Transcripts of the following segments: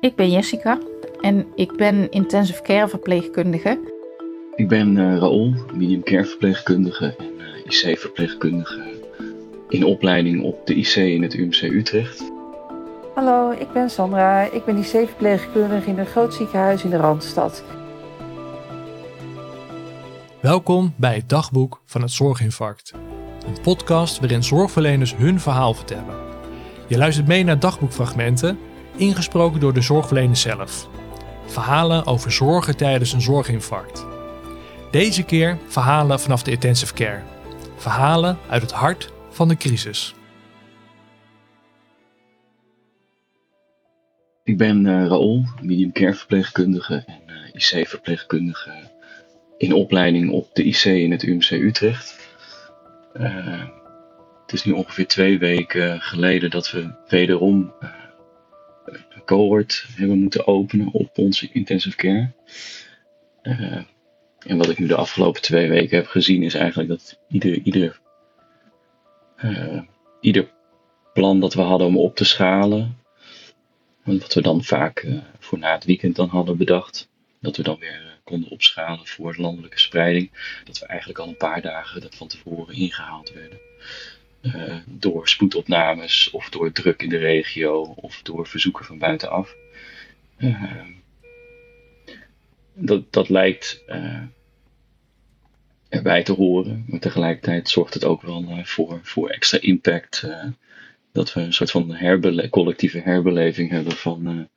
Ik ben Jessica en ik ben intensive care verpleegkundige. Ik ben uh, Raoul, medium care verpleegkundige en uh, IC verpleegkundige in opleiding op de IC in het UMC Utrecht. Hallo, ik ben Sandra. Ik ben IC-verpleegkundige in een groot ziekenhuis in de Randstad. Welkom bij het dagboek van het Zorginfarct. Een podcast waarin zorgverleners hun verhaal vertellen. Je luistert mee naar dagboekfragmenten, ingesproken door de zorgverleners zelf. Verhalen over zorgen tijdens een zorginfarct. Deze keer verhalen vanaf de intensive care. Verhalen uit het hart van de crisis. Ik ben uh, Raoul, medium care verpleegkundige en uh, IC verpleegkundige in opleiding op de IC in het UMC Utrecht. Uh, het is nu ongeveer twee weken geleden dat we wederom cohort hebben moeten openen op onze intensive care. en wat ik nu de afgelopen twee weken heb gezien is eigenlijk dat ieder, ieder, ieder plan dat we hadden om op te schalen, wat we dan vaak uh, voor na het weekend dan hadden bedacht. Dat we dan weer konden opschalen voor landelijke spreiding. Dat we eigenlijk al een paar dagen dat van tevoren ingehaald werden. Uh, door spoedopnames of door druk in de regio of door verzoeken van buitenaf. dat, dat lijkt erbij te horen, maar tegelijkertijd zorgt het ook wel voor, voor extra impact dat we een soort van herbele collectieve herbeleving hebben van,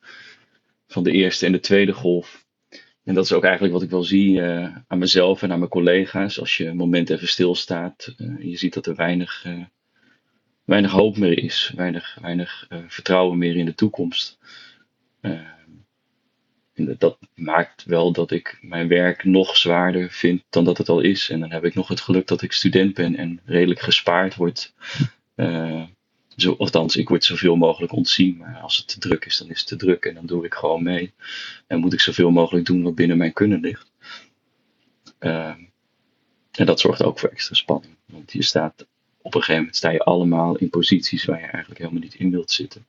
van de eerste en de tweede golf. En dat is ook eigenlijk wat ik wel zie uh, aan mezelf en aan mijn collega's. Als je een moment even stilstaat, uh, je ziet dat er weinig, weinig hoop meer is, weinig, weinig vertrouwen meer in de toekomst. en dat maakt wel dat ik mijn werk nog zwaarder vind dan dat het al is. En dan heb ik nog het geluk dat ik student ben en redelijk gespaard word zo, althans, ik word zoveel mogelijk ontzien. Maar als het te druk is, dan is het te druk. En dan doe ik gewoon mee. En moet ik zoveel mogelijk doen wat binnen mijn kunnen ligt. Uh, en dat zorgt ook voor extra spanning. Want je staat op een gegeven moment sta je allemaal in posities waar je eigenlijk helemaal niet in wilt zitten.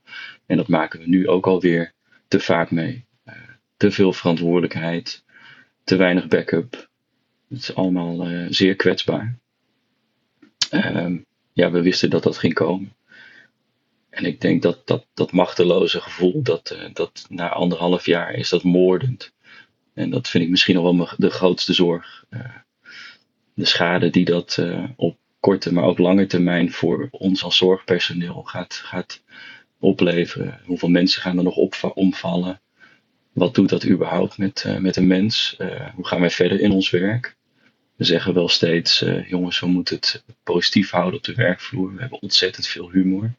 En dat maken we nu ook alweer te vaak mee. Uh, te veel verantwoordelijkheid, te weinig backup. Het is allemaal uh, zeer kwetsbaar. Uh, ja, we wisten dat dat ging komen. En ik denk dat dat, dat machteloze gevoel, dat, uh, dat na anderhalf jaar is dat moordend. En dat vind ik misschien nog wel de grootste zorg. Uh, de schade die dat uh, op korte, maar ook lange termijn voor ons als zorgpersoneel gaat, gaat opleveren. Hoeveel mensen gaan er nog op, omvallen? Wat doet dat überhaupt met, met een mens? hoe gaan wij verder in ons werk? We zeggen wel steeds, jongens, we moeten het positief houden op de werkvloer. We hebben ontzettend veel humor.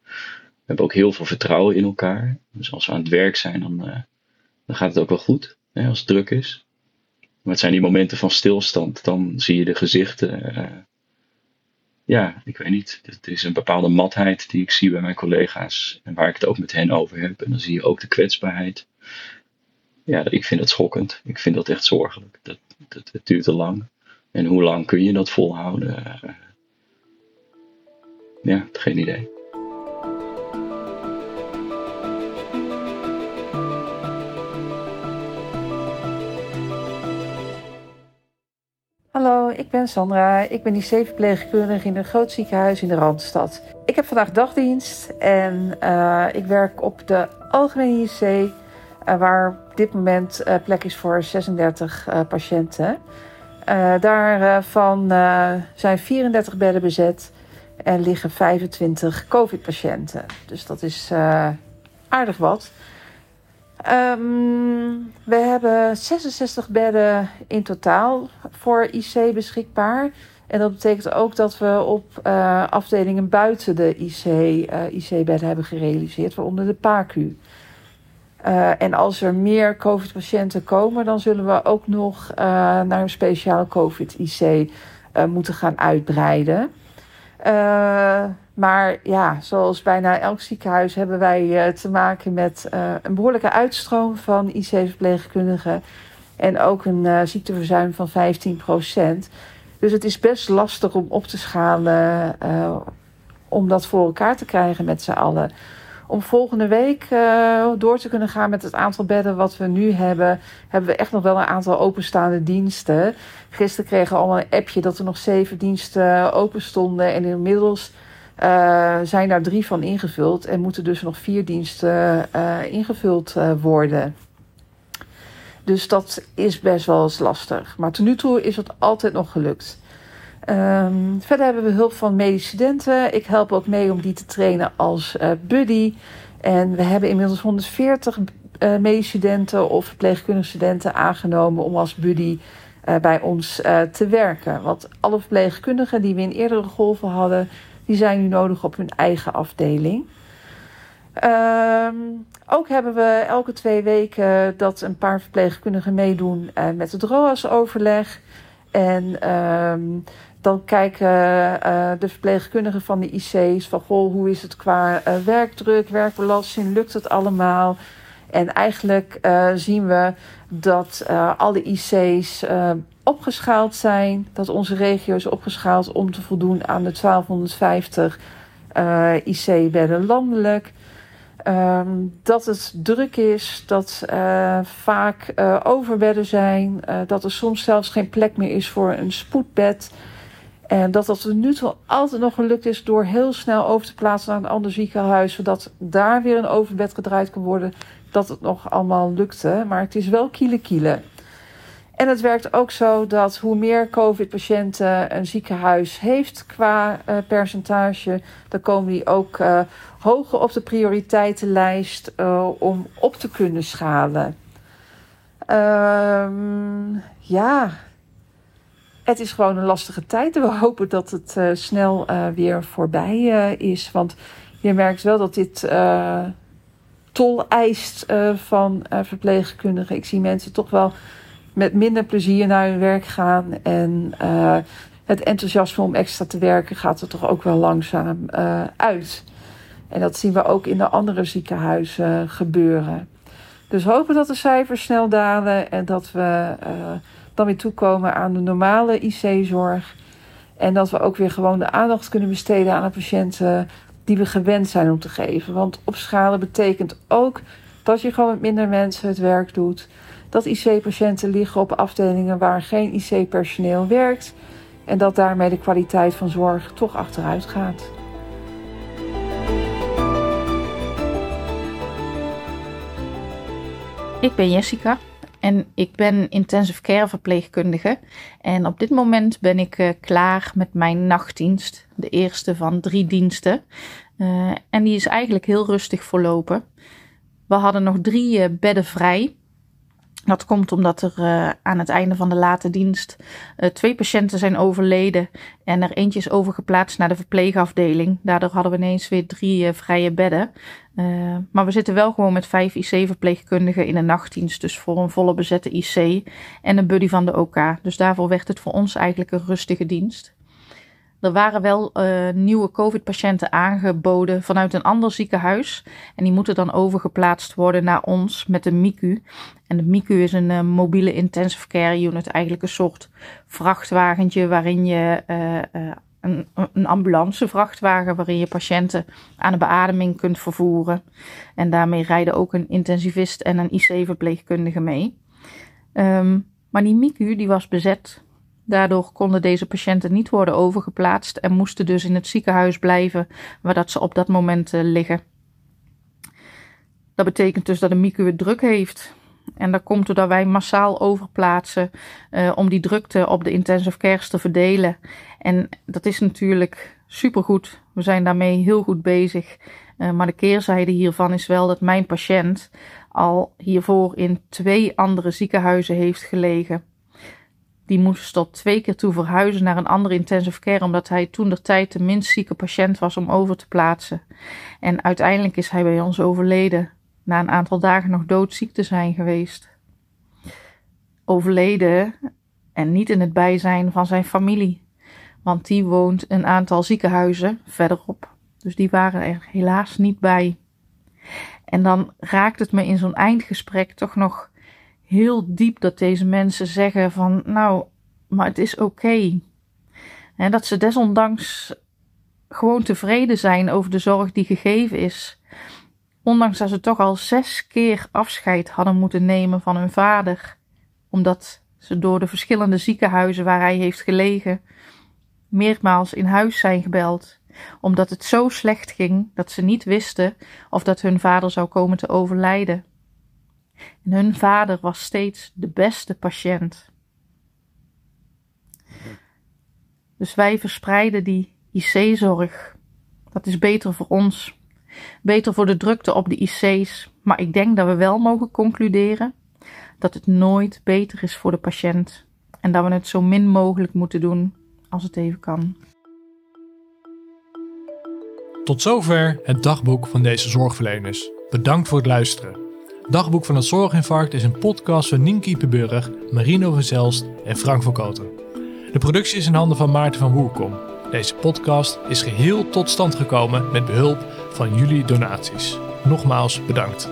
We hebben ook heel veel vertrouwen in elkaar. Dus als we aan het werk zijn, dan, uh, dan gaat het ook wel goed. Hè, als het druk is. Maar het zijn die momenten van stilstand. Dan zie je de gezichten. Uh, ja, ik weet niet. Het is een bepaalde matheid die ik zie bij mijn collega's. En waar ik het ook met hen over heb. En dan zie je ook de kwetsbaarheid. Ja, ik vind dat schokkend. Ik vind dat echt zorgelijk. Dat, dat, het duurt te lang. En hoe lang kun je dat volhouden? Uh, ja, geen idee. Hallo, ik ben Sandra. Ik ben IC-verpleegkundige in een groot ziekenhuis in de Randstad. Ik heb vandaag dagdienst en uh, ik werk op de algemene IC, uh, waar op dit moment uh, plek is voor 36 patiënten. daarvan zijn 34 bedden bezet en liggen 25 COVID-patiënten. Dus dat is aardig wat. Um, we hebben 66 bedden in totaal voor IC beschikbaar. En dat betekent ook dat we op uh, afdelingen buiten de IC, eh, IC-bedden hebben gerealiseerd, waaronder de PACU. Uh, en als er meer COVID-patiënten komen, dan zullen we ook nog naar een speciale COVID-IC moeten gaan uitbreiden. Maar ja, zoals bijna elk ziekenhuis hebben wij uh, te maken met uh, een behoorlijke uitstroom van IC-verpleegkundigen. En ook een uh, ziekteverzuim van 15%. Dus het is best lastig om op te schalen, om dat voor elkaar te krijgen met z'n allen. om volgende week door te kunnen gaan met het aantal bedden wat we nu hebben, hebben we echt nog wel een aantal openstaande diensten. Gisteren kregen we allemaal een appje dat er nog zeven diensten open stonden. En inmiddels uh, zijn daar drie van ingevuld en moeten dus nog vier diensten uh, ingevuld worden. Dus dat is best wel eens lastig. Maar tot nu toe is het altijd nog gelukt. Um, verder hebben we hulp van medische studenten. Ik help ook mee om die te trainen als buddy. En we hebben inmiddels 140 uh, medische studenten of verpleegkundige studenten aangenomen om als buddy bij ons te werken. Want alle verpleegkundigen die we in eerdere golven hadden, die zijn nu nodig op hun eigen afdeling. Um, ook hebben we elke twee weken dat een paar verpleegkundigen meedoen met het ROAS-overleg. En um, dan kijken uh, de verpleegkundigen van de IC's van goh, hoe is het qua uh, werkdruk, werkbelasting, lukt het allemaal? En eigenlijk zien we dat alle IC's opgeschaald zijn, dat onze regio is opgeschaald om te voldoen aan de 1250 IC-bedden landelijk. Um, dat het druk is, dat uh, vaak uh, overbedden zijn, dat er soms zelfs geen plek meer is voor een spoedbed. En dat dat tot nu toe altijd nog gelukt is door heel snel over te plaatsen naar een ander ziekenhuis, zodat daar weer een overbed gedraaid kan worden. Dat het nog allemaal lukte. Maar het is wel kiele kiele. En het werkt ook zo dat hoe meer COVID-patiënten een ziekenhuis heeft qua uh, percentage, dan komen die ook uh, hoger op de prioriteitenlijst uh, om op te kunnen schalen. Um, ja, het is gewoon een lastige tijd. We hopen dat het snel weer voorbij is. Want je merkt wel dat dit tol eist van verpleegkundigen. Ik zie mensen toch wel met minder plezier naar hun werk gaan. En het enthousiasme om extra te werken gaat er toch ook wel langzaam uit. En dat zien we ook in de andere ziekenhuizen gebeuren. Dus hopen dat de cijfers snel dalen en dat we dan weer toekomen aan de normale IC-zorg. En dat we ook weer gewoon de aandacht kunnen besteden aan de patiënten die we gewend zijn om te geven. Want opschalen betekent ook dat je gewoon met minder mensen het werk doet. Dat IC-patiënten liggen op afdelingen waar geen IC-personeel werkt. En dat daarmee de kwaliteit van zorg toch achteruit gaat. Ik ben Jessica, en ik ben intensive care verpleegkundige. En op dit moment ben ik uh, klaar met mijn nachtdienst. De eerste van drie diensten. Uh, en die is eigenlijk heel rustig verlopen. We hadden nog drie uh, bedden vrij. Dat komt omdat er uh, aan het einde van de late dienst uh, twee patiënten zijn overleden en er eentje is overgeplaatst naar de verpleegafdeling. Daardoor hadden we ineens weer drie uh, vrije bedden. maar we zitten wel gewoon met vijf IC-verpleegkundigen in een nachtdienst, dus voor een volle bezette IC en een buddy van de OK. Dus daarvoor werd het voor ons eigenlijk een rustige dienst. Er waren wel uh, nieuwe COVID-patiënten aangeboden vanuit een ander ziekenhuis. En die moeten dan overgeplaatst worden naar ons met de MICU. En de MICU is een uh, mobiele intensive care unit, eigenlijk een soort vrachtwagentje waarin je uh, een, een ambulancevrachtwagen waarin je patiënten aan de beademing kunt vervoeren. En daarmee rijden ook een intensivist en een IC-verpleegkundige mee. Um, maar die MICU die was bezet Daardoor konden deze patiënten niet worden overgeplaatst en moesten dus in het ziekenhuis blijven waar dat ze op dat moment uh, liggen. Dat betekent dus dat de MICU het druk heeft. En dat komt doordat wij massaal overplaatsen uh, om die drukte op de intensive cares te verdelen. En dat is natuurlijk supergoed. We zijn daarmee heel goed bezig. Uh, maar de keerzijde hiervan is wel dat mijn patiënt al hiervoor in twee andere ziekenhuizen heeft gelegen. Die moest tot twee keer toe verhuizen naar een andere intensive care, omdat hij toen de tijd de minst zieke patiënt was om over te plaatsen. En uiteindelijk is hij bij ons overleden, na een aantal dagen nog doodziek te zijn geweest. Overleden en niet in het bijzijn van zijn familie, want die woont een aantal ziekenhuizen verderop. Dus die waren er helaas niet bij. En dan raakt het me in zo'n eindgesprek toch nog heel diep dat deze mensen zeggen van nou, maar het is oké. En dat ze desondanks gewoon tevreden zijn over de zorg die gegeven is. Ondanks dat ze toch al zes keer afscheid hadden moeten nemen van hun vader, omdat ze door de verschillende ziekenhuizen waar hij heeft gelegen meermaals in huis zijn gebeld, omdat het zo slecht ging dat ze niet wisten of dat hun vader zou komen te overlijden. En hun vader was steeds de beste patiënt. Dus wij verspreiden die IC-zorg. Dat is beter voor ons. Beter voor de drukte op de IC's. Maar ik denk dat we wel mogen concluderen dat het nooit beter is voor de patiënt. En dat we het zo min mogelijk moeten doen als het even kan. Tot zover het dagboek van deze zorgverleners. Bedankt voor het luisteren. Dagboek van het Zorginfarct is een podcast van Nienke Iepenburg, Marino van Zelst en Frank van Koten. De productie is in handen van Maarten van Woerkom. Deze podcast is geheel tot stand gekomen met behulp van jullie donaties. Nogmaals bedankt.